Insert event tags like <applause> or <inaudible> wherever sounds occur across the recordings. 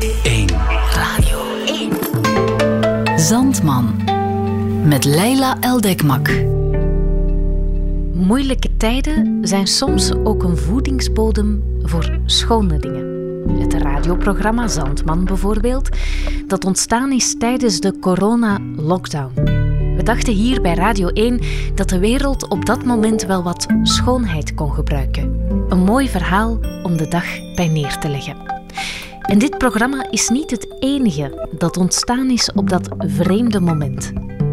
1. Radio 1. Zandman. Met Leila Eldekmak. Moeilijke tijden zijn soms ook een voedingsbodem voor schone dingen. Het radioprogramma Zandman bijvoorbeeld, dat ontstaan is tijdens de corona-lockdown. We dachten hier bij Radio 1 dat de wereld op dat moment wel wat schoonheid kon gebruiken. Een mooi verhaal om de dag bij neer te leggen. En dit programma is niet het enige dat ontstaan is op dat vreemde moment.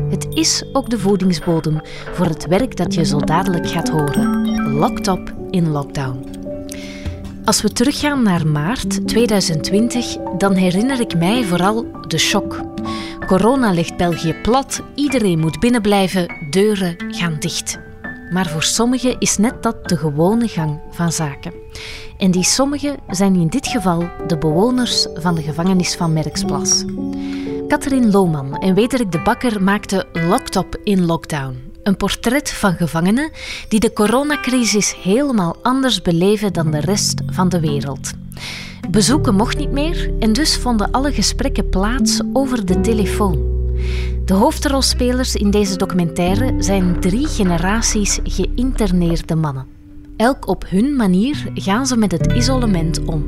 Het is ook de voedingsbodem voor het werk dat je zo dadelijk gaat horen. Locked Up in Lockdown. Als we teruggaan naar maart 2020, dan herinner ik mij vooral de shock. Corona ligt België plat, iedereen moet binnenblijven, deuren gaan dicht. Maar voor sommigen is net dat de gewone gang van zaken. En die sommigen zijn in dit geval de bewoners van de gevangenis van Merksplas. Katrien Lohman en Wederik de Bakker maakten Locked Up in Lockdown. Een portret van gevangenen die de coronacrisis helemaal anders beleven dan de rest van de wereld. Bezoeken mocht niet meer en dus vonden alle gesprekken plaats over de telefoon. De hoofdrolspelers in deze documentaire zijn drie generaties geïnterneerde mannen. Elk op hun manier gaan ze met het isolement om.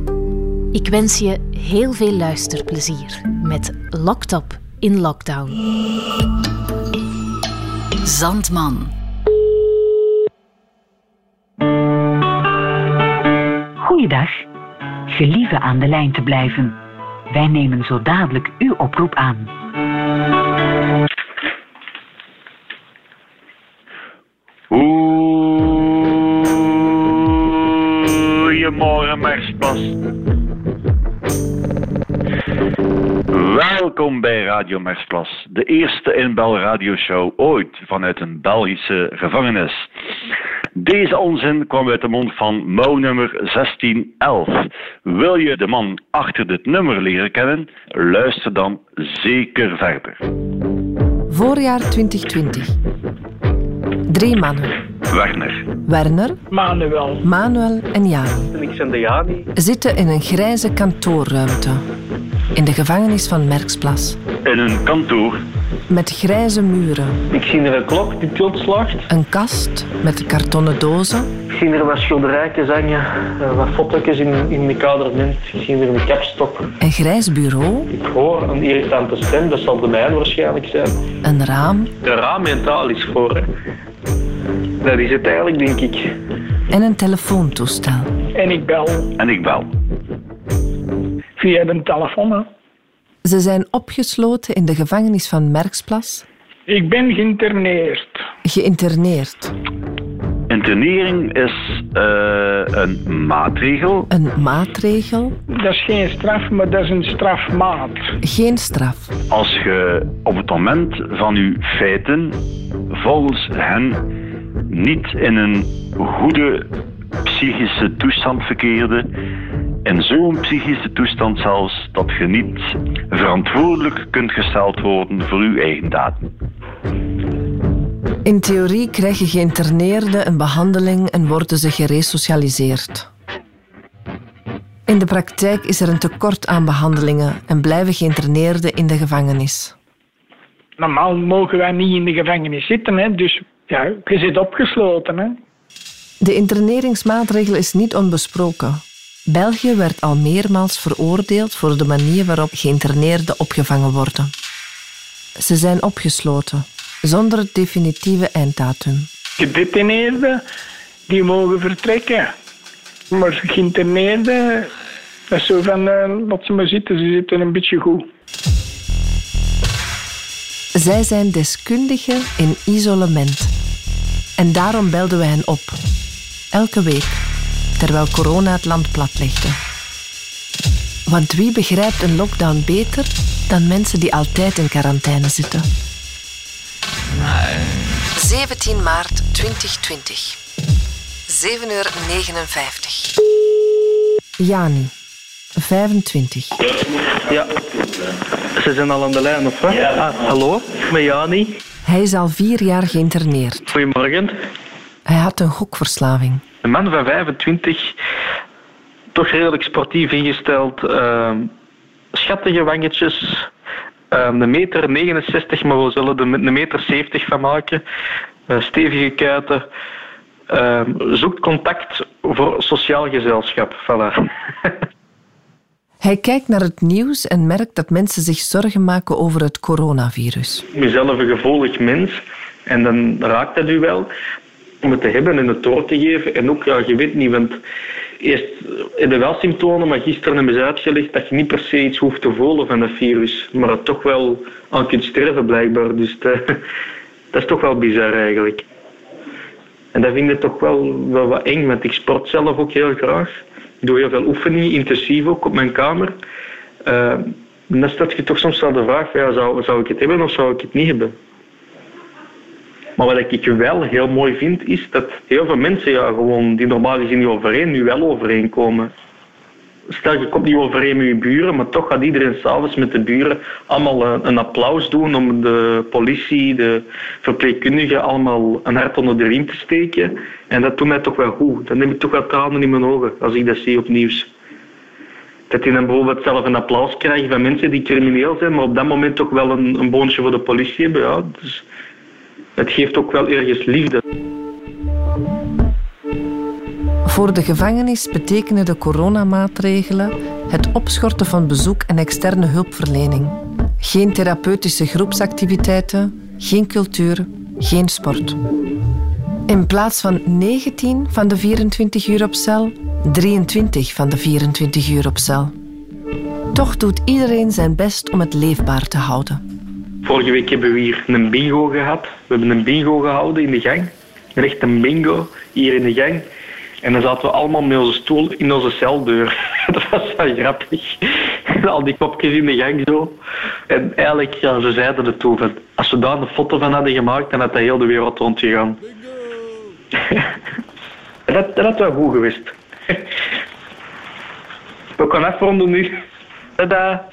Ik wens je heel veel luisterplezier met Locked Up in Lockdown. Zandman. Goeiedag. Gelieve aan de lijn te blijven. Wij nemen zo dadelijk uw oproep aan. Welkom bij Radio Mersplas, de eerste inbelradioshow ooit vanuit een Belgische gevangenis. Deze onzin kwam uit de mond van mouwnummer 1611. Wil je de man achter dit nummer leren kennen? Luister dan zeker verder. Voorjaar 2020. Drie mannen. Werner, Werner, Manuel. Manuel en Jani Ik ben de Jani. zitten in een grijze kantoorruimte. In de gevangenis van Merksplas. in een kantoor Met grijze muren. Ik zie er een klok die tiltslaagt. Een kast met kartonnen dozen. Ik zie er wat schilderijtjes hangen. eh, wat foto's in, in de kaderment. Ik zie er een kapstok. Een grijs bureau. Ik hoor een irritante stem. Dat zal de mijne waarschijnlijk zijn. Een raam. De raam mentaal is voor. Dat is het eigenlijk, denk ik. En een telefoontoestel. En ik bel en ik bel. via de telefoon. hè. Ze zijn opgesloten in de gevangenis van Merksplas. Ik ben geïnterneerd. Geïnterneerd. Internering is eh, een maatregel Een maatregel. Dat is geen straf, maar dat is een strafmaat. Geen straf. als je op het moment van uw feiten volgens hen niet in een goede psychische toestand verkeerde. In zo'n psychische toestand zelfs dat je niet verantwoordelijk kunt gesteld worden voor uw eigen daden. In theorie krijgen geïnterneerden een behandeling en worden ze geresocialiseerd. In de praktijk is er een tekort aan behandelingen en blijven geïnterneerden in de gevangenis. Normaal mogen wij niet in de gevangenis zitten, hè? dus ja, je zit opgesloten. Hè? De interneringsmaatregel is niet onbesproken. België werd al meermaals veroordeeld voor de manier waarop geïnterneerden opgevangen worden. Ze zijn opgesloten, zonder het definitieve einddatum. Gedetineerden, die mogen vertrekken. Maar geïnterneerden, dat is zo van, eh, laat ze maar zitten, ze zitten een beetje goed. Zij zijn deskundigen in isolement. En daarom belden we hen op. Elke week, terwijl corona het land platlegde. Want wie begrijpt een lockdown beter dan mensen die altijd in quarantaine zitten? 17 maart 2020. 7 uur 59. Jani, 25. Ja. Ze zijn al aan de lijn, of wat? Ah, hallo, ik ben Jani. Hij is al vier jaar geïnterneerd. Goedemorgen. Hij had een gokverslaving. Een man van 25, toch redelijk sportief ingesteld. ehm, schattige wangetjes. Ehm, een meter 69, maar we zullen er een meter 70 van maken. Uh, stevige kuiten. Ehm, zoekt contact voor sociaal gezelschap. Voilà. <laughs> Hij kijkt naar het nieuws en merkt dat mensen zich zorgen maken over het coronavirus. Ik ben zelf een gevoelig mens en dan raakt dat u wel om het te hebben en het door te geven. En ook, ja, je weet niet, want eerst hebben wel symptomen, maar gisteren hebben ze uitgelegd dat je niet per se iets hoeft te voelen van het virus, maar dat toch wel aan kunt sterven blijkbaar. Dus dat, <laughs> dat is toch wel bizar eigenlijk. En dat vind ik toch wel, wel wat eng, want ik sport zelf ook heel graag. Ik doe heel veel oefeningen, intensief ook op mijn kamer. Uh, dan stel je toch soms wel de vraag, ja, zou, zou ik het hebben of zou ik het niet hebben? Maar wat ik wel heel mooi vind, is dat heel veel mensen ja, gewoon, die normaal gezien niet overeen, nu wel overeenkomen. Stel, je komt niet overeen met je buren, maar toch gaat iedereen s'avonds met de buren allemaal een, een, applaus doen om de politie, de verpleegkundigen allemaal een hart onder de riem te steken. En dat doet mij toch wel goed. Dan neem ik toch wel tranen in mijn ogen als ik dat zie op nieuws. Dat die dan bijvoorbeeld zelf een applaus krijgen van mensen die crimineel zijn, maar op dat moment toch wel een, een boontje voor de politie hebben. Ja, dus het geeft ook wel ergens liefde. Voor de gevangenis betekenen de coronamaatregelen het opschorten van bezoek en externe hulpverlening. Geen therapeutische groepsactiviteiten, geen cultuur, geen sport. In plaats van 19 van de 24 uur op cel, 23 van de 24 uur op cel. Toch doet iedereen zijn best om het leefbaar te houden. Vorige week hebben we hier een bingo gehad. We hebben een bingo gehouden in de gang. Een bingo hier in de gang. En dan zaten we allemaal met onze stoel in onze celdeur. <laughs> Dat was wel grappig. <laughs> Al die kopjes in de gang zo. En eigenlijk, ja, ze zeiden het toen. Als we daar een foto van hadden gemaakt, dan had dat heel de wereld rondgegaan. <laughs> dat, dat wel goed geweest. We gaan afronden nu. Tada!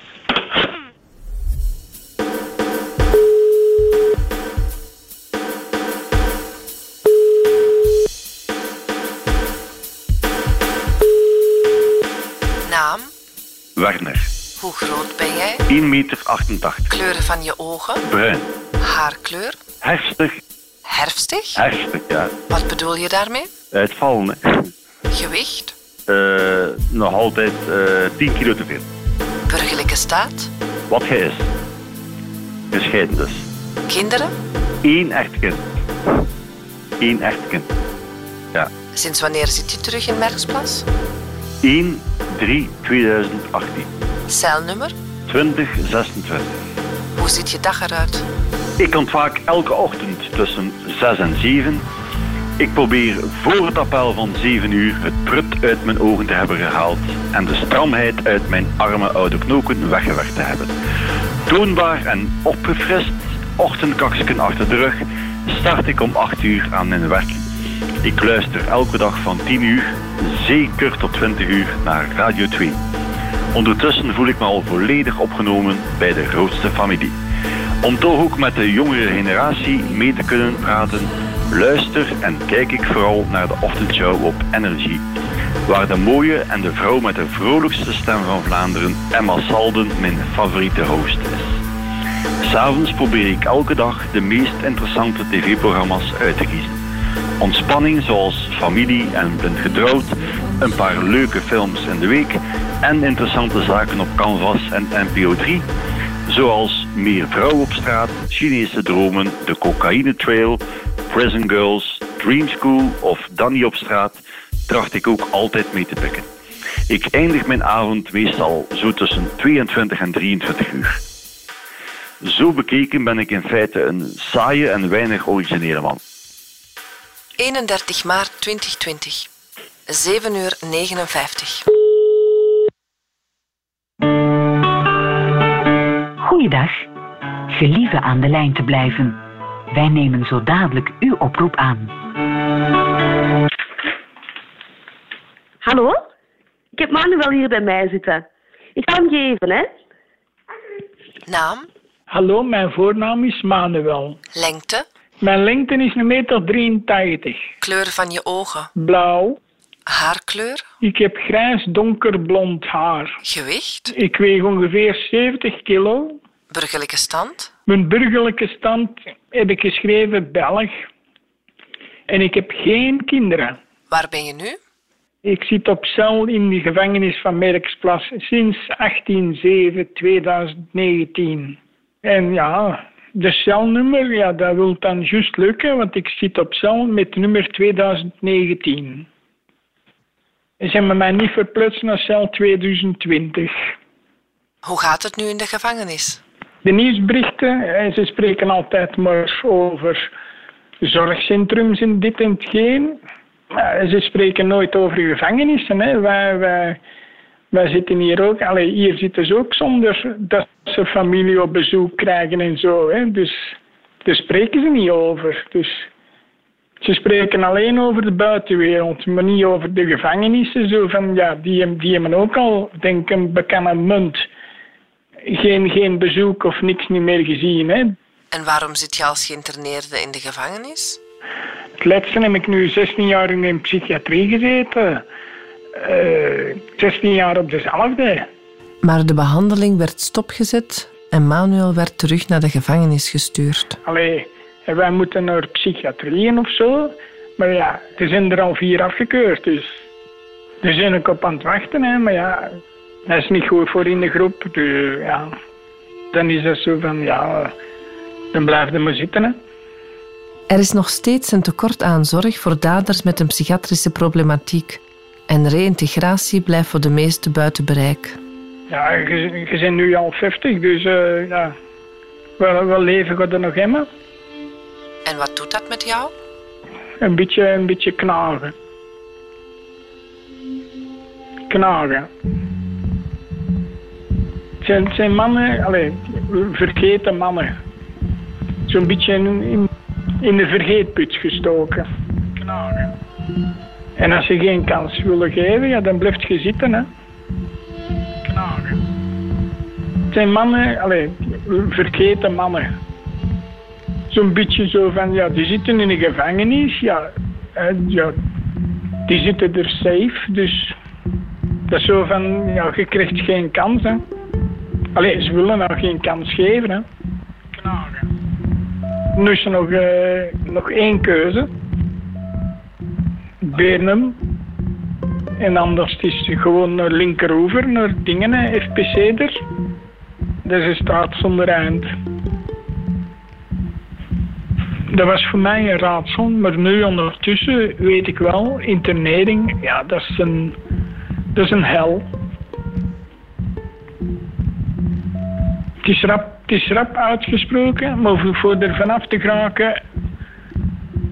Werner. Hoe groot ben jij? 1,88 meter. Kleuren van je ogen? Bruin. Haarkleur? Herfstig. Herfstig? Herfstig, ja. Wat bedoel je daarmee? Uitvallen, hè. Gewicht? Uh, nog altijd uh, eh, 10 kilo te veel. Burgerlijke staat? Wat gij is. Gescheiden dus. Kinderen? Eén echt kind. Eén echt kind. Ja. Sinds wanneer zit je terug in Merksplas? 1 3 2018. Celnummer? 2026. Hoe ziet je dag eruit? Ik ontwaak elke ochtend tussen 6 en 7. Ik probeer voor het appel van 7 uur het prut uit mijn ogen te hebben gehaald en de stramheid uit mijn arme oude knoken weggewerkt te hebben. Toonbaar en opgefrist, ochtendkaksken achter de rug, start ik om 8 uur aan mijn werk. Ik luister elke dag van 10 uur zeker tot 20 uur naar Radio 2. Ondertussen voel ik me al volledig opgenomen bij de grootste familie. Om toch ook met de jongere generatie mee te kunnen praten, luister en kijk ik vooral naar de ochtendshow op Energy, waar de mooie en de vrouw met de vrolijkste stem van Vlaanderen, Emma Salden, mijn favoriete host is. S'avonds probeer ik elke dag de meest interessante tv-programma's uit te kiezen. Ontspanning zoals familie en blind getrouwd, een paar leuke films in de week en interessante zaken op Canvas en NPO 3, zoals Meer vrouwen op straat, Chinese dromen, de Cocaïne Trail, Prison Girls, Dream School of Danny op straat, tracht ik ook altijd mee te pikken. Ik eindig mijn avond meestal zo tussen 22 en 23 uur. Zo bekeken ben ik in feite een saaie en weinig originele man. 31 maart 2020, 7 uur 59. Goeiedag. Gelieve aan de lijn te blijven. Wij nemen zo dadelijk uw oproep aan. Hallo? Ik heb Manuel hier bij mij zitten. Ik ga hem geven, hè? Naam? Hallo, mijn voornaam is Manuel. Lengte? Mijn lengte is 1,83 meter. 83. Kleur van je ogen? Blauw. Haarkleur? Ik heb grijs donkerblond haar. Gewicht? Ik weeg ongeveer 70 kilo. Burgerlijke stand? Mijn burgerlijke stand heb ik geschreven Belg. En ik heb geen kinderen. Waar ben je nu? Ik zit op cel in de gevangenis van Merksplas sinds 18-7-2019. En ja, de celnummer, ja, dat wil dan juist lukken, want ik zit op cel met nummer 2019. En ze hebben mij niet verplaatst naar cel 2020. Hoe gaat het nu in de gevangenis? De nieuwsberichten, eh, ze spreken altijd maar over zorgcentrums en dit en hetgeen. Maar ze spreken nooit over gevangenissen. Hè. Wij, wij, wij zitten hier ook, allee, hier zitten ze ook zonder dat ze familie op bezoek krijgen en zo. Hè. Dus daar spreken ze niet over. Dus ze spreken alleen over de buitenwereld, maar niet over de gevangenissen. Zo van, ja, die, die hebben ook al, denk ik, een bekende munt. Geen, geen bezoek of niks niet meer gezien. Hè. En waarom zit je als geïnterneerde in de gevangenis? Het laatste heb ik nu 16 jaar in psychiatrie gezeten. Uh, 16 jaar op dezelfde. Maar de behandeling werd stopgezet en Manuel werd terug naar de gevangenis gestuurd. Allee, wij moeten naar psychiatrieën of zo. Maar ja, er zijn er al vier afgekeurd, dus daar zijn ik op aan het wachten. Hè. Maar ja, dat is niet goed voor in de groep. Dus ja, dan is het zo van, ja, dan blijf je maar zitten. Hè. Er is nog steeds een tekort aan zorg voor daders met een psychiatrische problematiek. En reïntegratie blijft voor de meesten buiten bereik. Ja, je, je bent nu al 50, dus uh, ja, wel, wel leven gaat er nog hebben. En wat doet dat met jou? Een beetje, een beetje knagen. Knagen. Het zijn, het zijn mannen, allez, vergeten mannen. Zo'n beetje in, in, in de vergeetput gestoken. Knagen. En als je geen kans willen geven, ja, dan blijf je zitten. Hè. Het zijn mannen, allez, vergeten mannen. Zo'n beetje zo van, ja, die zitten in een gevangenis, ja, ja, die zitten er safe, dus dat is zo van, ja, je krijgt geen kans, hè. Allee, ze willen nou geen kans geven, hè. Knagen. Nu is er nog, uh, nog één keuze. Bernum. En anders is het gewoon naar linkeroever, naar dingen, FPC er. Dat is een zonder eind. Dat was voor mij een raadsel, maar nu ondertussen weet ik wel, internering, ja, dat is een, dat is een hel. Het is rap, rap uitgesproken, maar voor er vanaf te geraken,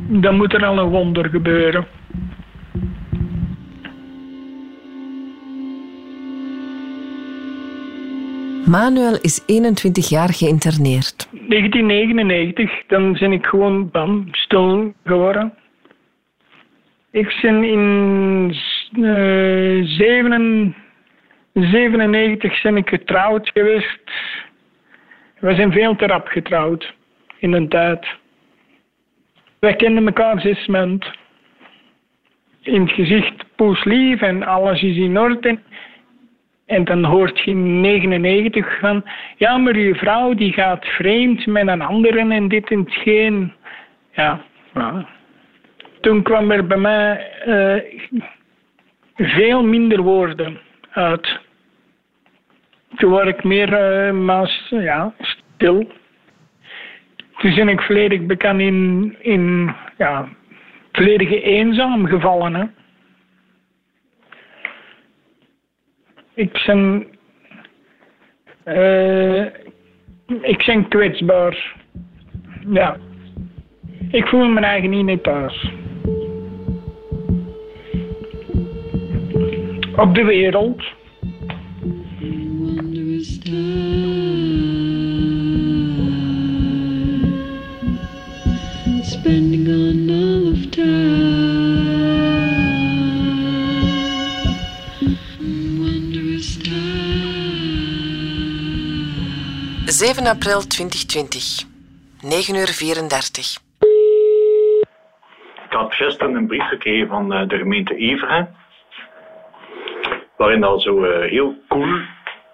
dan moet er al een wonder gebeuren. Manuel is 21 jaar geïnterneerd. 1999, dan ben ik gewoon bam, stil geworden. Ik ben in uh, 97 ben ik getrouwd geweest. We zijn veel te rap getrouwd in een tijd. Wij kenden elkaar zes maanden. In het gezicht poeslief en alles is in orde. En dan hoort je in 99 van, ja, maar je vrouw die gaat vreemd met een andere en dit en hetgeen. Ja. Toen kwam er bij mij uh, veel minder woorden uit. Toen word ik meer uh, ja, stil. Toen ben ik volledig bekend in, in ja, volledige eenzaam gevallen. Hè. Ik ben. Uh, ik ben kwetsbaar. Ja. Ik voel me eigen niet thuis. Op de wereld. 7 april 2020, 9 uur 34. Ik had gisteren een brief gekregen van de gemeente Everen waarin dat zo eh, heel cool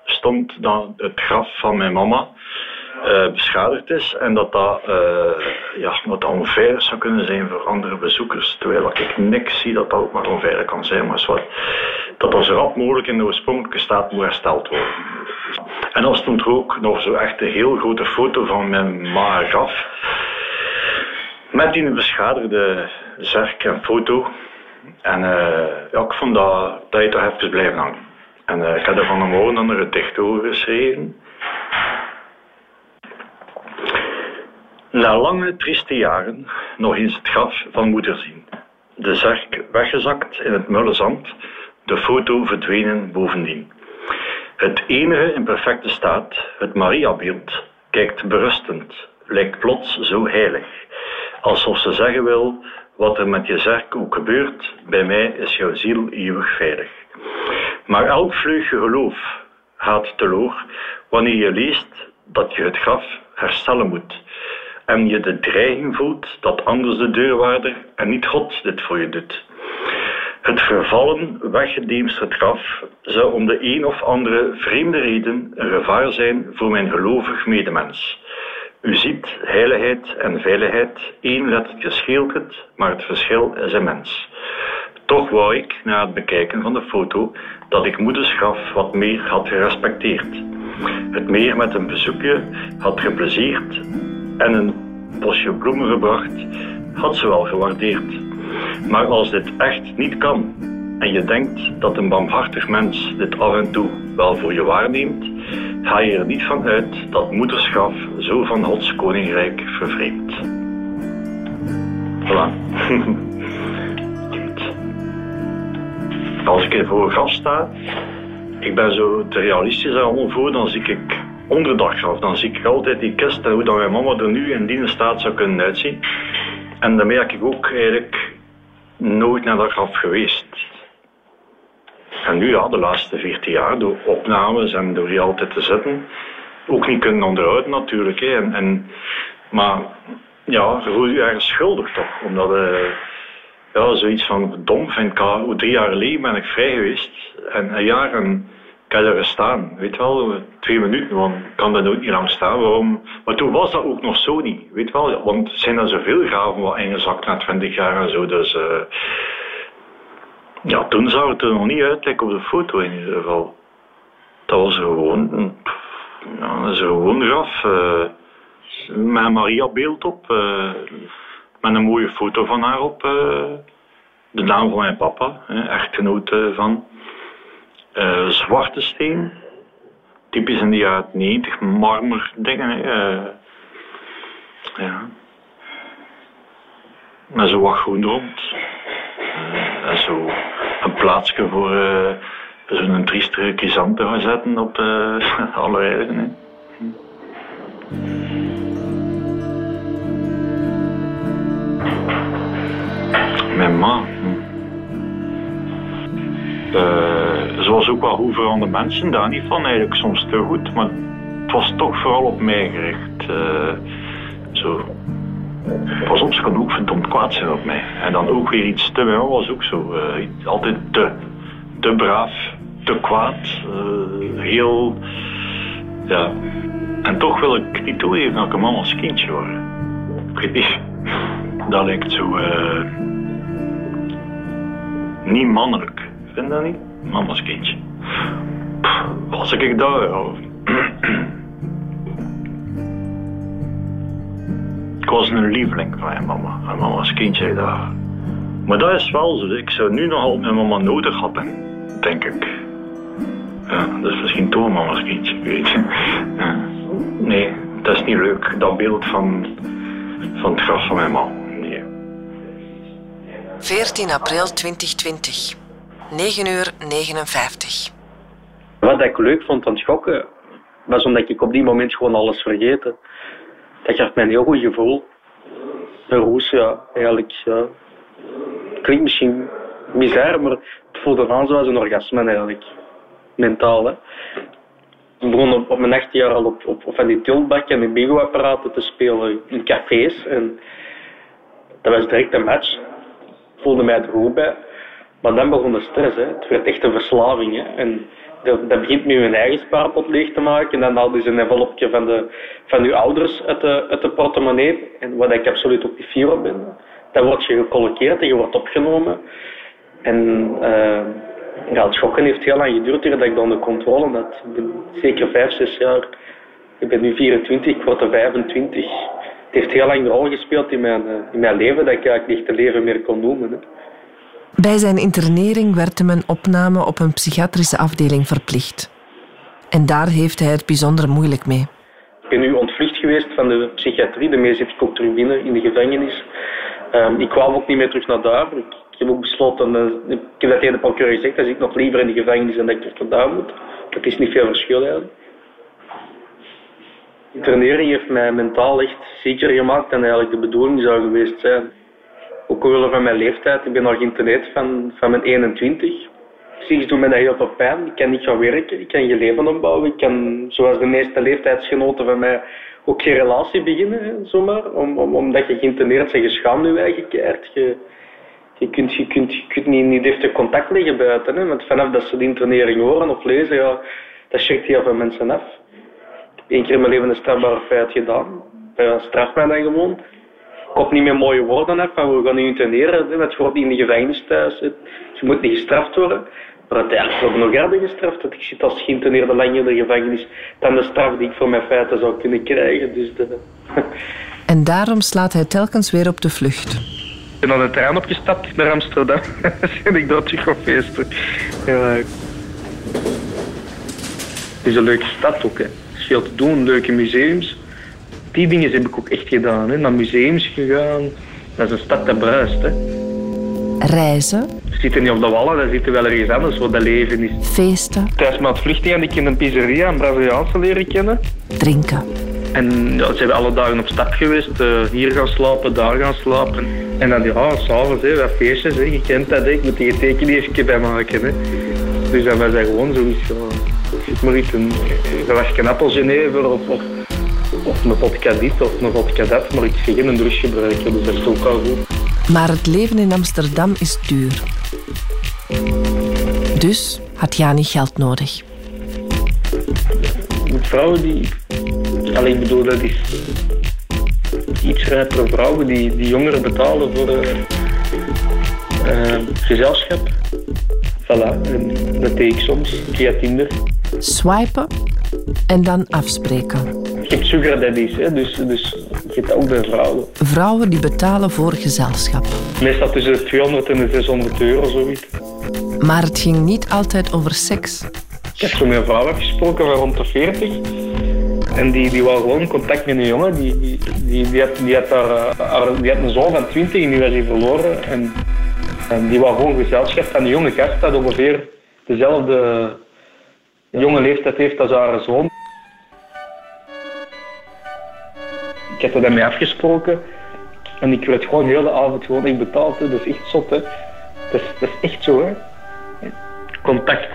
stond dat het graf van mijn mama eh, beschadigd is en dat dat, ja, wat onveilig zou kunnen zijn voor andere bezoekers. Terwijl ik niks zie dat dat ook maar onveilig kan zijn, maar dat dat zo rap mogelijk in de oorspronkelijke staat moet hersteld worden. En dan stond er ook nog zo echt een heel grote foto van mijn ma graf. Met die beschadigde zerk en foto. En uh, ja, ik vond dat, dat je toch even blijven hangen. En uh, ik heb er van de morgen dan een dicht over geschreven. Na lange, trieste jaren nog eens het graf van moeder zien. De zerk weggezakt in het mulle zand, de foto verdwenen bovendien. Het enige in perfecte staat, het Mariabeeld, kijkt berustend, lijkt plots zo heilig. Alsof ze zeggen wil, wat er met je zerk ook gebeurt, bij mij is jouw ziel eeuwig veilig. Maar elk vleugje geloof gaat teloor wanneer je leest dat je het graf herstellen moet en je de dreiging voelt dat anders de deurwaarder en niet God dit voor je doet. Het vervallen, weggedemsterd graf zou om de een of andere vreemde reden een gevaar zijn voor mijn gelovig medemens. U ziet heiligheid en veiligheid, één lettertje scheelt het, maar het verschil is immens. Toch wou ik, na het bekijken van de foto, dat ik moeders graf wat meer had gerespecteerd. Het meer met een bezoekje had geplezierd en een bosje bloemen gebracht, had ze wel gewaardeerd. Maar als dit echt niet kan en je denkt dat een barmhartig mens dit af en toe wel voor je waarneemt, ga je er niet van uit dat moederschap zo van Gods koninkrijk vervreemdt. Voilà. <laughs> Als ik voor een graf sta, ik ben zo te realistisch allemaal voor, dan zie ik onder dat graf, dan zie ik altijd die kist en hoe dat mijn mama er nu in die staat zou kunnen uitzien. En dan merk ik ook eigenlijk nooit naar dat graf geweest. En nu ja, de laatste 14 jaar, door opnames en door die altijd te zetten, ook niet kunnen onderhouden natuurlijk. Hè. En, en, maar ja, je voelt je ergens schuldig toch, omdat uh, ja, zoiets van dom vind ik al, drie jaar geleden ben ik vrij geweest en een jaar heb er staan, weet wel, twee minuten, want ik kan dat ook niet lang staan. Waarom? Maar toen was dat ook nog zo niet, weet wel, want zijn er zoveel graven wat ingezakt na 20 jaar en zo, dus uh, ja, toen zag het er nog niet uit, op de foto in ieder geval. Dat was gewoon, ja, dat is gewoon graf, uh, met een Maria beeld op, uh, met een mooie foto van haar op, de naam van mijn papa, echtgenoot van. Uh, zwarte steen. Typisch in de jaren 90, marmer dingen. Uh, ja. Met zo wat groen rond. Uh, en zo een plaatsje voor zo'n triestere krizante gaan zetten op <laughs> alle heiligen. Mijn ma. Uh, ze was ook wel goed voor andere mensen, daar niet van eigenlijk soms te goed, maar het was toch vooral op mij gericht. Uh, zo. Pas op, ze kan ook verdomd kwaad zijn op mij. En dan ook weer iets te mij was ook zo. Uh, altijd te, te braaf, te kwaad, heel. Ja. En toch wil ik niet toegeven dat ik een kindje word. Ik weet niet. Dat lijkt zo. niet mannelijk. Vind dat niet? Mama's kindje. Was ik daar ik was een lieveling van mijn mama. En mama's kindje daar. Maar dat is wel zo. Ik zou nu nog altijd mijn mama nodig hebben. Denk ik. Ja, dat is misschien toch mama's kindje. Weet je. Nee, dat is niet leuk. Dat beeld van, van het graf van mijn. Nee. 14 april 2020. 9 uur 59. Wat ik leuk vond aan schokken, was omdat ik op die moment gewoon alles vergeten. Dat gaf mij een heel goed gevoel. Een roes, ja, eigenlijk, ja. Klinkt misschien misère, maar het voelde aan zoals een orgasme eigenlijk. Mentaal. Ik begon op, mijn 18 jaar al op, op, van die tiltbak en die bigo-apparaten te spelen in cafés. En dat was direct een match. Ik voelde mij er goed bij. Maar dan begon de stress. Hè. Het werd echt een verslaving. Hè. En dat, dat begint met je eigen spaarpot leeg te maken. En dan haalden ze een envelopje van, de, van uw ouders uit de, uit de portemonnee. En wat ik absoluut ook niet fier op ben. Dan word je gecolloqueerd en je wordt opgenomen. En ja, het schokken heeft heel lang geduurd dat ik dan de controle had. Zeker vijf, zes jaar. Ik ben nu 24, ik word er 25. Het heeft heel lang een rol gespeeld in mijn, eh, in mijn leven dat ik eigenlijk niet te leven meer kon noemen. Hè. Bij zijn internering werd hem een opname op een psychiatrische afdeling verplicht. En daar heeft hij het bijzonder moeilijk mee. Ik ben nu ontvlucht geweest van de psychiatrie. Daarmee zit ik terug binnen in de gevangenis. Um, ik kwam ook niet meer terug naar daar. Ik, heb ook besloten, uh, ik heb dat tegen de procureur gezegd, dat ik nog liever in de gevangenis dan dat ik terug naar daar moet. Dat is niet veel verschil eigenlijk. Internering heeft mij mentaal echt zieker gemaakt dan eigenlijk de bedoeling zou geweest zijn ook omwille van mijn leeftijd. Ik ben al geïnterneerd van, van mijn 21. Precies doet me dat heel veel pijn. Ik kan niet gaan werken, ik kan geen leven opbouwen. Ik kan, zoals de meeste leeftijdsgenoten van mij, ook geen relatie beginnen, zomaar. Om, om, omdat je geïnterneerd bent, je schaamt je eigen keert. Je, je kunt, je kunt, je kunt niet, niet even contact leggen buiten. Hè. Want vanaf dat ze de internering horen of lezen, ja, dat schrikt heel veel mensen af. Ik heb één keer in mijn leven een strafbare feit gedaan. Ja, straf mij dan gewoon komt niet meer mooie woorden af van we gaan nu interneren, met voor in de gevangenis thuis. Je moet niet gestraft worden. Maar uiteindelijk wordt nog harder gestraft. Dat ik zit als geïnterneerde lang in de gevangenis dan de straf die ik voor mijn feiten zou kunnen krijgen. Dus de... <laughs> En daarom slaat hij telkens weer op de vlucht. Ik ben aan de trein opgestapt naar Amsterdam. <laughs> en ik daar terug op feesten. Ja. Het is een leuke stad ook. Hè. Er is veel te doen, leuke museums die dingen heb ik ook echt gedaan. Hè. Naar museums gegaan. Dat is een stad dat bruist. Hè. Reizen. We zitten niet op de wallen, dan zitten wel ergens anders waar dat leven is. Feesten. Thuis met het vluchten ik in een pizzeria, een Braziliaanse leren kennen. Drinken. En ja, zijn we alle dagen op stap geweest. Uh, hier gaan slapen, daar gaan slapen. En dan ja, s'avonds, wat feestjes. Hè. Je kent dat, hè. ik moet die tekening even bij maken. Hè. Dus dan was dat gewoon zoiets. Ja, maar iets, een, een appelgenever of, of of een vodka dit of een vodka dat, maar ik ga geen douche gebruiken, dus dat is ook al goed. Maar het leven in Amsterdam is duur. Dus had Jani geld nodig. Vrouwen die... Alleen ik bedoel, dat is iets rijpere vrouwen die, die jongeren betalen voor uh, uh, gezelschap. Voilà, en dat deed ik soms via Tinder. Swipen en dan afspreken. Je hebt sugar daddies, hè? Dus, dus je hebt ook de vrouwen. Vrouwen die betalen voor gezelschap. Meestal tussen de 200 en de 600 euro, zoiets. Maar het ging niet altijd over seks. Ik heb zo met een vrouw gesproken van rond de 40. En die, die wou gewoon contact met een jongen. Die, die, die, die, had, die, had, haar, die had een zoon van 20 en die was hij verloren. En, en die wou gewoon gezelschap van een jonge gast dat ongeveer dezelfde jonge leeftijd heeft als haar zoon. Ik heb er daarmee afgesproken. En ik werd gewoon de hele avond gewoon echt betaald. Hè. Dat is echt zot. Hè. Dat, is, dat is echt zo. Hè. Contact.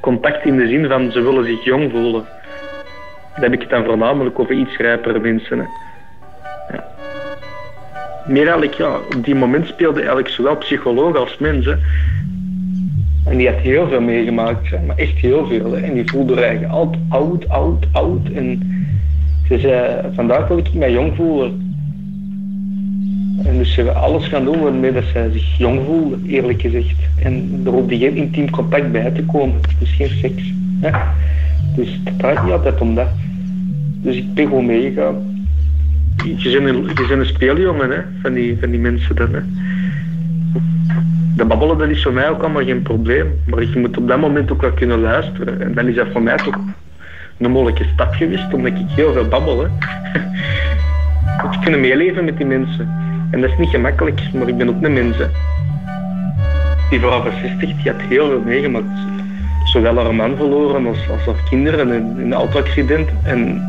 Contact in de zin van ze willen zich jong voelen. Dan heb ik het dan voornamelijk over iets rijpere mensen. Hè. Ja. Meer eigenlijk, ja, op die moment speelde eigenlijk zowel psycholoog als mens. Hè. En die had heel veel meegemaakt, hè. maar echt heel veel. Hè. En die voelde eigenlijk altijd oud, oud, oud. En dus uh, vandaag wil ik mij jong voelen. En dus ze alles gaan doen waarmee dat zij zich jong voelen, eerlijk gezegd. En er hoeft geen intiem contact bij te komen. Dus geen seks. Dus het draait niet altijd om dat. Dus ik ben gewoon meegegaan. Je bent een, een speeljongen hè, van, die, van die mensen dan. De babbelen dat is voor mij ook allemaal geen probleem. Maar je moet op dat moment ook wel kunnen luisteren. En dan is dat voor mij toch een mogelijke stap geweest, omdat ik heel veel babbel. Hè. <laughs> ik kunnen meeleven met die mensen. En dat is niet gemakkelijk, maar ik ben ook een mens. Hè. Die vrouw van 60 die had heel veel meegemaakt. Zowel haar man verloren als, als haar kinderen in een auto-accident. En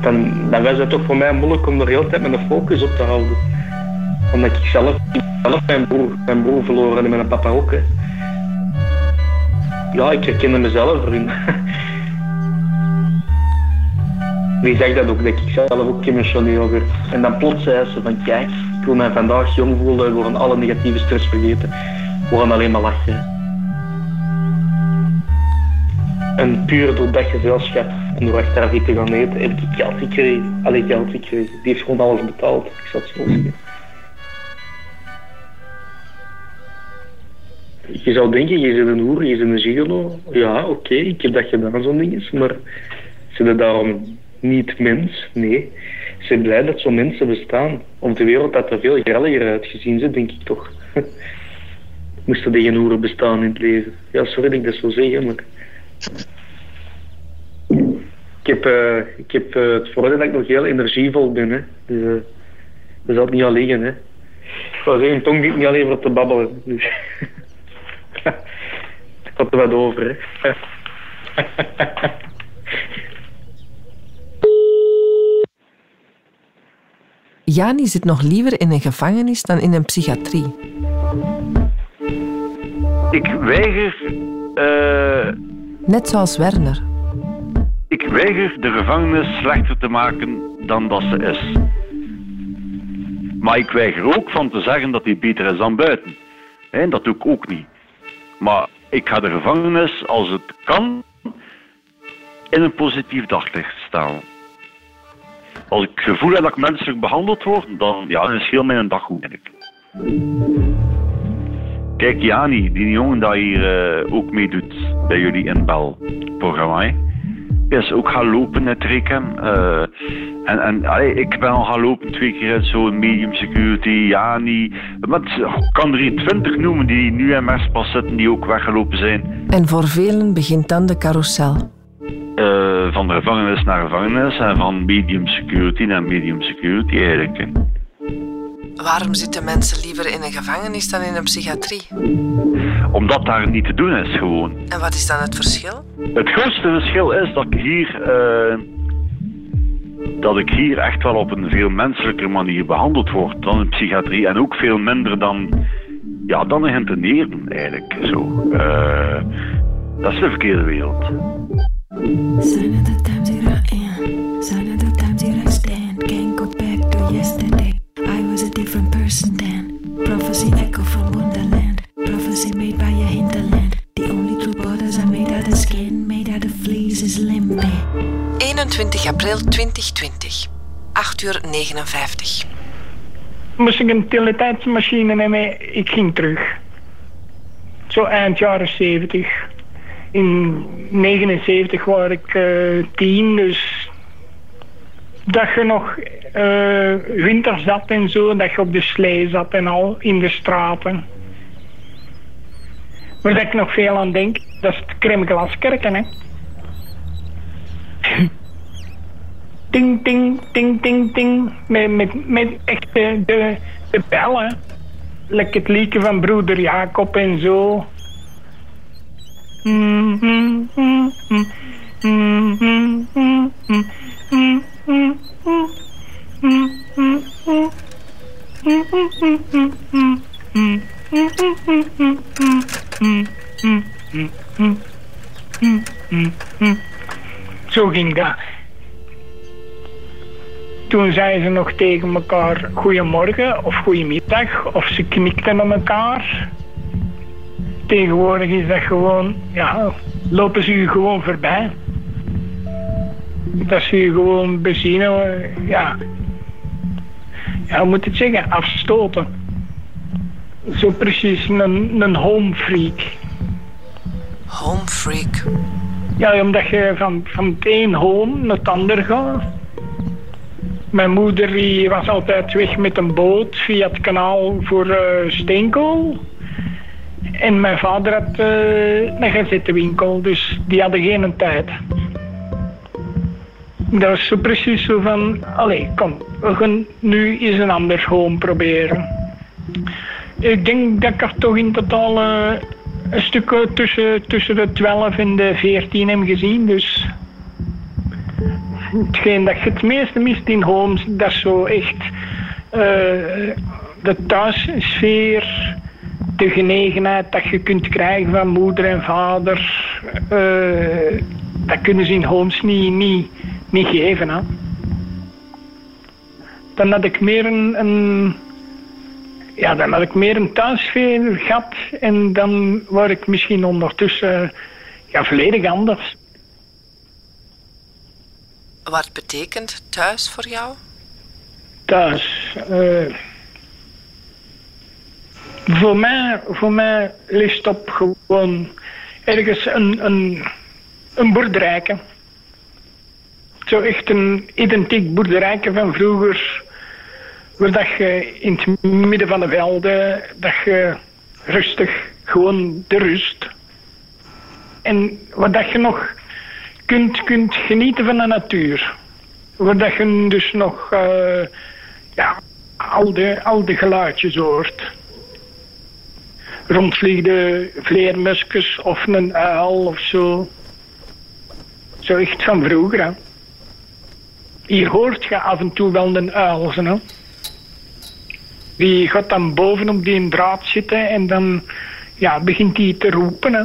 dan, dan was het toch voor mij moeilijk om er heel tijd mijn focus op te houden. Omdat ik zelf, zelf mijn, broer, mijn broer verloren en mijn papa ook. Hè. Ja, ik herkende mezelf erin. <laughs> die zegt dat ook, dat ik zelf ook emotioneel werd. En dan plots zei ze van kijk, ik wil mij vandaag jong voelen, we alle negatieve stress vergeten. We gaan alleen maar lachen. En puur door dat gezelschap en door achteraf te gaan eten, heb ik geld gekregen. Allee, geld gekregen. Die heeft gewoon alles betaald. Ik zal het zo zeggen. Je zou denken, je bent een hoer, je bent een gigolo. Ja, oké, ik heb dat gedaan, zo'n ding. Maar ze zijn daarom niet mens? Nee. Ze zijn blij dat zo'n mensen bestaan. Op de wereld had er veel grelliger uitgezien, ze, denk ik toch. <laughs> Moesten geen hoeren bestaan in het leven. Ja, sorry dat ik dat zo zeg, maar... Ik heb, uh, ik heb uh, het voordeel dat ik nog heel energievol ben. Hè. Dus uh, dat zal niet al liggen. Hè. Ik wou zeggen, tong niet niet alleen voor te babbelen. Dus. ik <laughs> had er wat over. Hè. <laughs> Jani zit nog liever in een gevangenis dan in een psychiatrie. Ik weiger... Uh... Net zoals Werner. Ik weiger de gevangenis slechter te maken dan dat ze is. Maar ik weiger ook van te zeggen dat die beter is dan buiten. En dat doe ik ook niet. Maar ik ga de gevangenis, als het kan, in een positief daglicht stellen. Als ik gevoel heb dat ik menselijk behandeld word, dan, ja, is heel mijn dag goed. Kijk, Jani, die jongen die hier uh, ook meedoet bij jullie in Bel-programma, is ook gaan lopen net Rikken. Uh, en en ik ben al gaan lopen twee keer uit zo'n medium security, Jani. Ik kan er hier twintig noemen die nu in Merspas zitten, die ook weggelopen zijn. En voor velen begint dan de carousel. Uh, van de gevangenis naar gevangenis en van medium security naar medium security eigenlijk. Waarom zitten mensen liever in een gevangenis dan in een psychiatrie? Omdat daar niet te doen is, gewoon. En wat is dan het verschil? Het grootste verschil is dat ik hier, uh, dat ik hier echt wel op een veel menselijker manier behandeld word dan in psychiatrie. En ook veel minder dan, ja, dan in eigenlijk. Zo. Uh, dat is de verkeerde wereld. Zijn er de times that I am? Er de times that I stand? Can't go back to yesterday. I was a different person then. Prophecy echo from Wonderland. Prophecy made by a hinterland. The only true borders are made out of skin, made out of fleas is limby. 21 april 2020, 8 uur 59. Moest ik een teletijdsmachine nemen, ik ging terug. Zo eind jaren 70. In 79 was ik uh, tien, dus dat je nog uh, winter zat en zo, dat je op de slee zat en al in de straten. Waar ik nog veel aan denk, dat is het Kremglaskerken, hè. <laughs> ting, ting, ting, ting, ting. Met, met, met echt de, de, de bellen. Lekker het van broeder Jacob en zo. Zo ging dat. Toen zeiden ze nog tegen elkaar goedemorgen of goedemiddag of ze knikten naar elkaar. Tegenwoordig is dat gewoon, ja, lopen ze u gewoon voorbij dat ze je gewoon benzine, ja, ja, hoe moet het zeggen, afstoten. Zo precies een, een home freak. Home freak? Ja, omdat je van, van het een home naar het ander gaat. Mijn moeder die was altijd weg met een boot via het kanaal voor uh, steenkool. En mijn vader had uh, een gazettenwinkel, dus die hadden geen tijd dat was zo precies zo van, allee, kom, we gaan nu eens een ander home proberen. Ik denk dat ik er toch in totaal uh, een stuk tussen, tussen de 12 en de 14 heb gezien, dus... Hetgeen dat je het meeste mist in homes, dat is zo echt uh, de thuissfeer, de genegenheid dat je kunt krijgen van moeder en vader. Uh, dat kunnen ze in homes niet, niet, niet geven. Hè. Dan had ik meer een, een ja, dan had ik meer een thuissfeer gehad. En dan word ik misschien ondertussen ja, volledig anders. Wat betekent thuis voor jou? Thuis. eh, voor, mij, voor mij ligt op gewoon ergens een, een, een boerderijke. Zo echt een identiek boerderijke van vroeger. Waar dat je in het midden van de velden, dat je rustig, gewoon de rust. En wat dat je nog kunt, kunt genieten van de natuur. Waar dat je dus nog eh, ja, al, de, al de geluidjes hoort. Rondvliegende vleermusjes of een uil of zo. Zo echt van vroeger. Hè. Hier hoort je af en toe wel een uil. Hè. Die gaat dan boven op die draad zitten en dan ja, begint hij te roepen. Hè.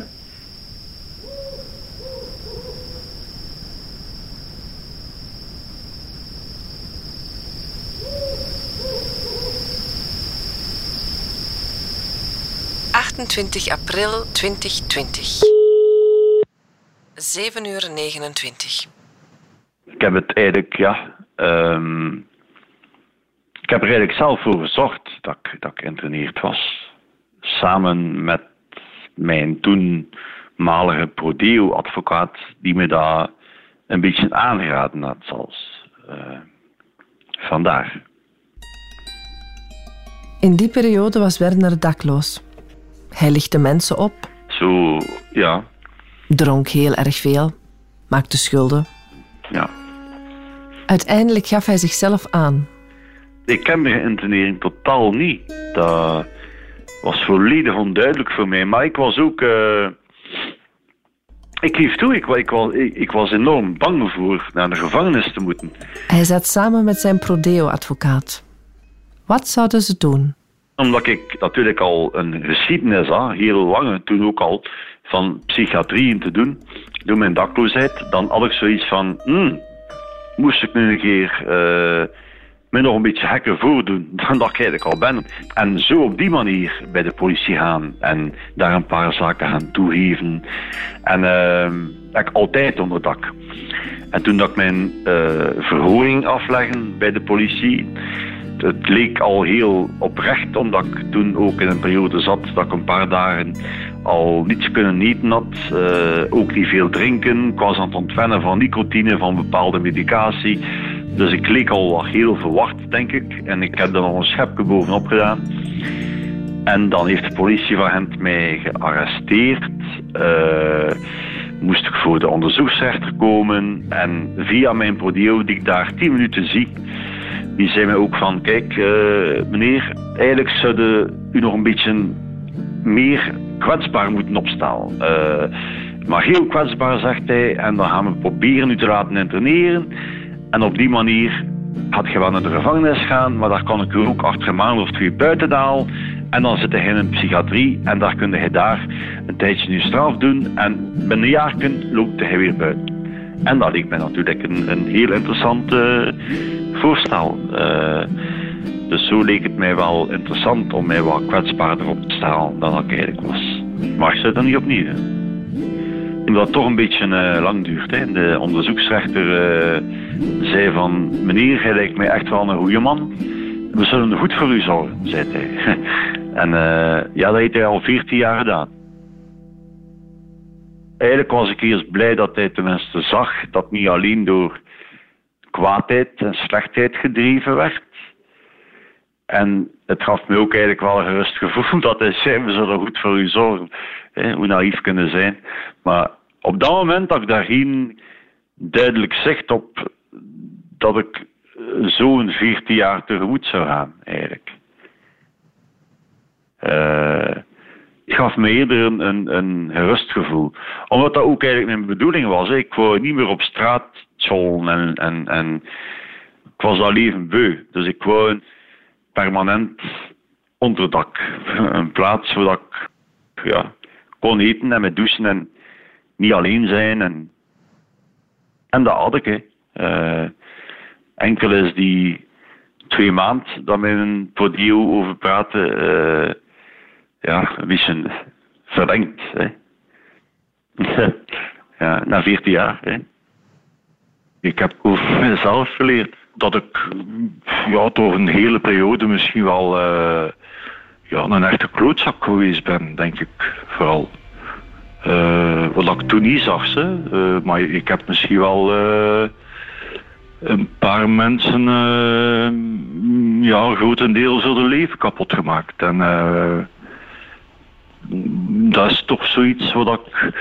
...28 april 2020. 7 uur 29. Ik heb het eigenlijk, ja. ehm, ik heb er eigenlijk zelf voor gezorgd dat ik, dat ik was. Samen met mijn toenmalige Prodeo-advocaat, die me daar een beetje aangeraden had, zelfs. Eh, vandaar. In die periode was Werner dakloos. Hij lichtte mensen op, Zo, ja, dronk heel erg veel, maakte schulden. ja. Uiteindelijk gaf hij zichzelf aan. Ik ken de internering totaal niet. Dat was volledig onduidelijk voor mij. Maar ik was ook. eh, ik geef toe, ik, wa- ik, wa- ik, ik was enorm bang voor naar de gevangenis te moeten. Hij zat samen met zijn Prodeo-advocaat. Wat zouden ze doen? Omdat ik natuurlijk al een geschiedenis had, heel lange toen ook al, van psychiatrie te doen, door mijn dakloosheid. Dan had ik zoiets van, hmm, moest ik nu een keer eh, me nog een beetje gekker voordoen <laughs> dan dat ik eigenlijk al ben. En zo op die manier bij de politie gaan en daar een paar zaken gaan toegeven. En dat ik altijd onder dak. En toen dat ik mijn eh, verhoring afleggen bij de politie, het leek al heel oprecht, omdat ik toen ook in een periode zat dat ik een paar dagen al niets kunnen eten had. eh, ook niet veel drinken. Ik was aan het ontwennen van nicotine, van bepaalde medicatie. Dus ik leek al wat heel verward, denk ik. En ik heb er nog een schepje bovenop gedaan. En dan heeft de politieagent mij gearresteerd. Eh, moest ik voor de onderzoeksrechter komen. En via mijn prodeo, die ik daar 10 minuten zie, die zei mij ook van, kijk eh, meneer, eigenlijk zouden u nog een beetje meer kwetsbaar moeten opstaan. Eh, maar heel kwetsbaar, zegt hij, en dan gaan we proberen u te laten interneren. En op die manier had je wel naar de gevangenis gaan, maar daar kan ik u ook achter een maand of twee buiten halen. En dan zit hij in een psychiatrie en daar kun je daar een tijdje je straf doen. En binnen een jaar loopt hij weer buiten. En dat leek mij natuurlijk een, een heel interessant eh, voorstel. Eh, dus zo leek het mij wel interessant om mij wat kwetsbaarder op te stellen dan dat ik eigenlijk was. Maar ik zit er niet opnieuw. hè. Omdat toch een beetje eh, lang duurt. Hè. De onderzoeksrechter eh, zei van... Meneer, hij lijkt mij echt wel een goede man. We zullen goed voor u zorgen, zei hij. <laughs> en ja, dat heeft hij al 14 jaar gedaan. Eigenlijk was ik eerst blij dat hij tenminste zag dat niet alleen door kwaadheid en slechtheid gedreven werd. En het gaf me ook eigenlijk wel een gerust gevoel <laughs> dat hij zei, we zullen goed voor u zorgen. Hoe naïef kunnen zijn. Maar op dat moment had ik daar geen duidelijk zicht op dat ik zo'n 14 jaar tegemoet zou gaan, eigenlijk. Eh, het gaf me eerder een, een, een gerust gevoel. Omdat dat ook eigenlijk mijn bedoeling was. Ik wou niet meer op straat tjollen en, en, en ik was dat leven beu. Dus ik wou permanent onderdak. Een plaats waar ik ja, kon eten en met douchen en niet alleen zijn. En, en dat had ik. Hè. Eh, enkel is die twee maanden dat een podium over praten, uh, ja, een beetje verdenkt. Hè. <laughs> ja, na 14 jaar. Hè. Ik heb over mezelf geleerd dat ik ja, toch een hele periode misschien wel uh, ja, een echte klootzak geweest ben, denk ik vooral. Uh, wat ik toen niet zag, ze. Uh, maar ik heb misschien wel een paar mensen ja, grotendeels hun leven kapot gemaakt. En dat is toch zoiets wat ik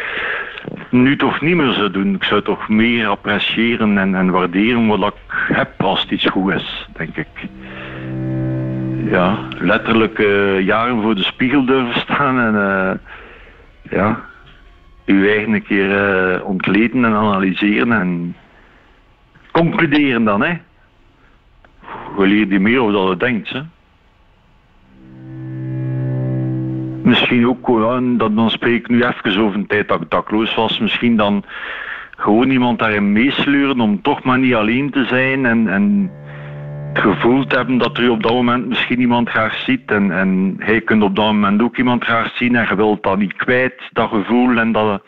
nu toch niet meer zou doen. Ik zou toch meer appreciëren en, en waarderen wat ik heb als het iets goed is, denk ik. Ja, letterlijk uh, jaren voor de spiegel durven staan en uh, ja, uw eigen keer uh, ontleden en analyseren en concluderen dan, hè. Leren die meer over dat je denkt, hè. Misschien ook, dat, dan spreek ik nu even over een tijd dat ik dakloos was. Misschien dan gewoon iemand daarin meesleuren om toch maar niet alleen te zijn en, en te hebben dat er op dat moment misschien iemand graag ziet en, en hij kunt op dat moment ook iemand graag zien en je wilt dat niet kwijt, dat gevoel en dat...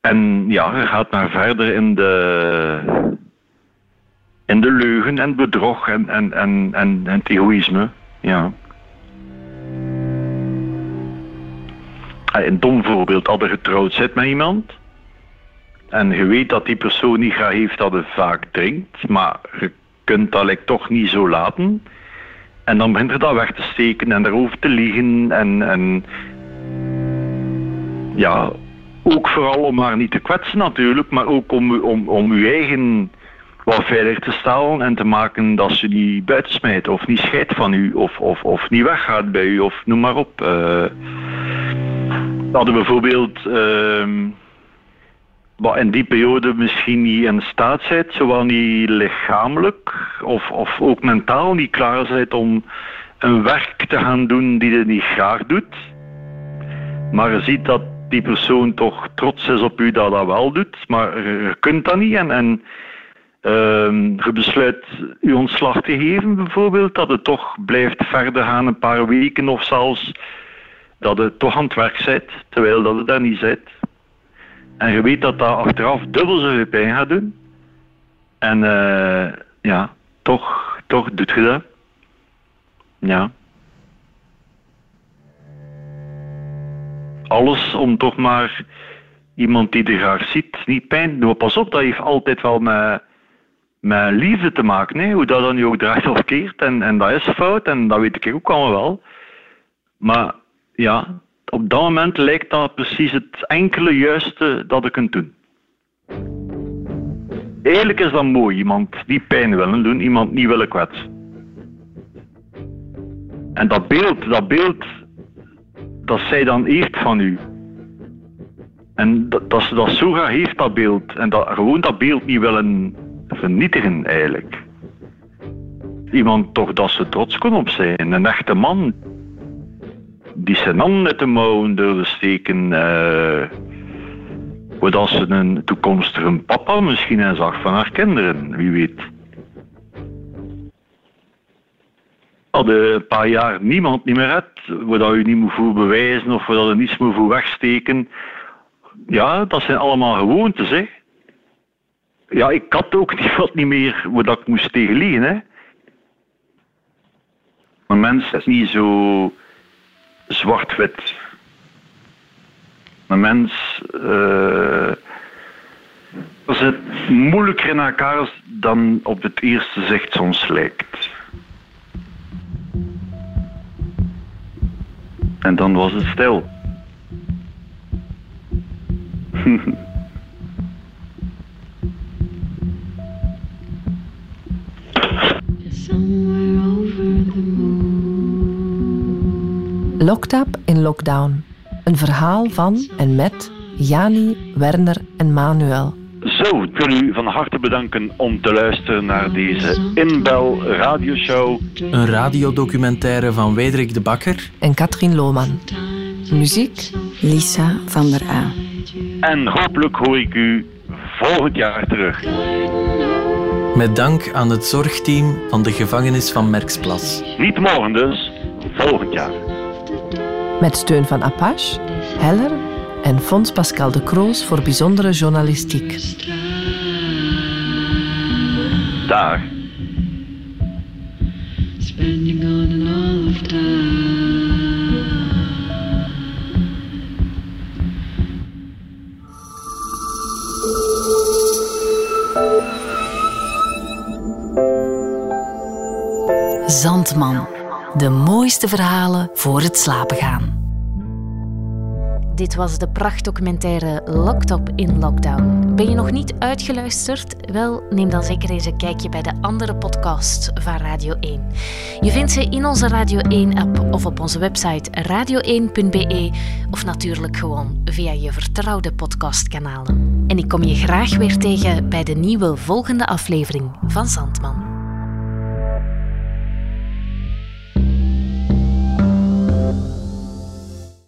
En ja, je gaat maar verder in de, in de leugen en bedrog en, en, en, en, en het egoïsme. Ja. Een dom voorbeeld, als je getrouwd zit met iemand en je weet dat die persoon niet graag heeft dat je vaak drinkt, maar je kunt dat like, toch niet zo laten. En dan begint je dat weg te steken en erover te liegen en, en ja, ook vooral om haar niet te kwetsen natuurlijk, maar ook om, om, om je eigen wat veilig te stellen en te maken dat ze niet buitensmijt of niet scheidt van u of, of, of niet weggaat bij u of noem maar op. Uh, hadden bijvoorbeeld uh, wat in die periode misschien niet in staat zijn, zowel niet lichamelijk of, of ook mentaal niet klaar zijn om een werk te gaan doen die je niet graag doet. Maar je ziet dat die persoon toch trots is op u dat dat wel doet, maar je kunt dat niet en, en uh, je besluit je ontslag te geven bijvoorbeeld, dat het toch blijft verder gaan een paar weken of zelfs dat je toch aan het werk bent, terwijl dat je daar niet zit. En je weet dat dat achteraf dubbel zoveel pijn gaat doen. En uh, ja, toch, toch doet je dat. Ja. Alles om toch maar iemand die er graag ziet niet pijn doen. Pas op, dat heeft altijd wel met, met liefde te maken. Hè? Hoe dat dan je ook draait of keert. En, en dat is fout en dat weet ik ook allemaal wel. Maar ja, op dat moment lijkt dat precies het enkele juiste dat ik kunt doen. Eigenlijk is dat mooi, iemand die pijn willen doen, iemand niet willen kwetsen. En dat beeld, dat beeld dat zij dan heeft van u. En dat, dat ze dat zo graag heeft, dat beeld. En dat, gewoon dat beeld niet willen vernietigen, eigenlijk. Iemand toch dat ze trots kon op zijn. Een echte man die zijn handen met de mouwen durven steken. Uh, als ze een toekomstige papa misschien en zag van haar kinderen, wie weet. Al een paar jaar niemand niet meer hebt, waar je niet moet voor bewijzen of waar je niets moet voor wegsteken. Ja, dat zijn allemaal gewoontes, hè. Ja, ik had ook <laughs> niet wat niet meer waar ik moest tegen liegen, hè. Een mens is niet zo zwart-wit. Een mens uh, zit moeilijker in elkaar dan op het eerste zicht soms lijkt. En dan was het stil. <laughs> Locked in Lockdown. Een verhaal van en met Jani, Werner en Manuel. Zo, ik wil u van harte bedanken om te luisteren naar deze Inbel radioshow. Een radiodocumentaire van Wederik de Bakker en Katrien Lohman. Muziek Lisa van der A. En hopelijk hoor ik u volgend jaar terug. Met dank aan het zorgteam van de gevangenis van Merksplas. Niet morgen dus, volgend jaar. Met steun van Apache, Heller en Fonds Pascal de Kroos voor bijzondere journalistiek. Dag. Spending on and all of time. Zandman. De mooiste verhalen voor het slapen gaan. Dit was de prachtdocumentaire Locked in Lockdown. Ben je nog niet uitgeluisterd? Wel, neem dan zeker eens een kijkje bij de andere podcasts van Radio 1. Je vindt ze in onze Radio 1-app of op onze website radio1.be of natuurlijk gewoon via je vertrouwde podcastkanalen. En ik kom je graag weer tegen bij de nieuwe volgende aflevering van Zandman.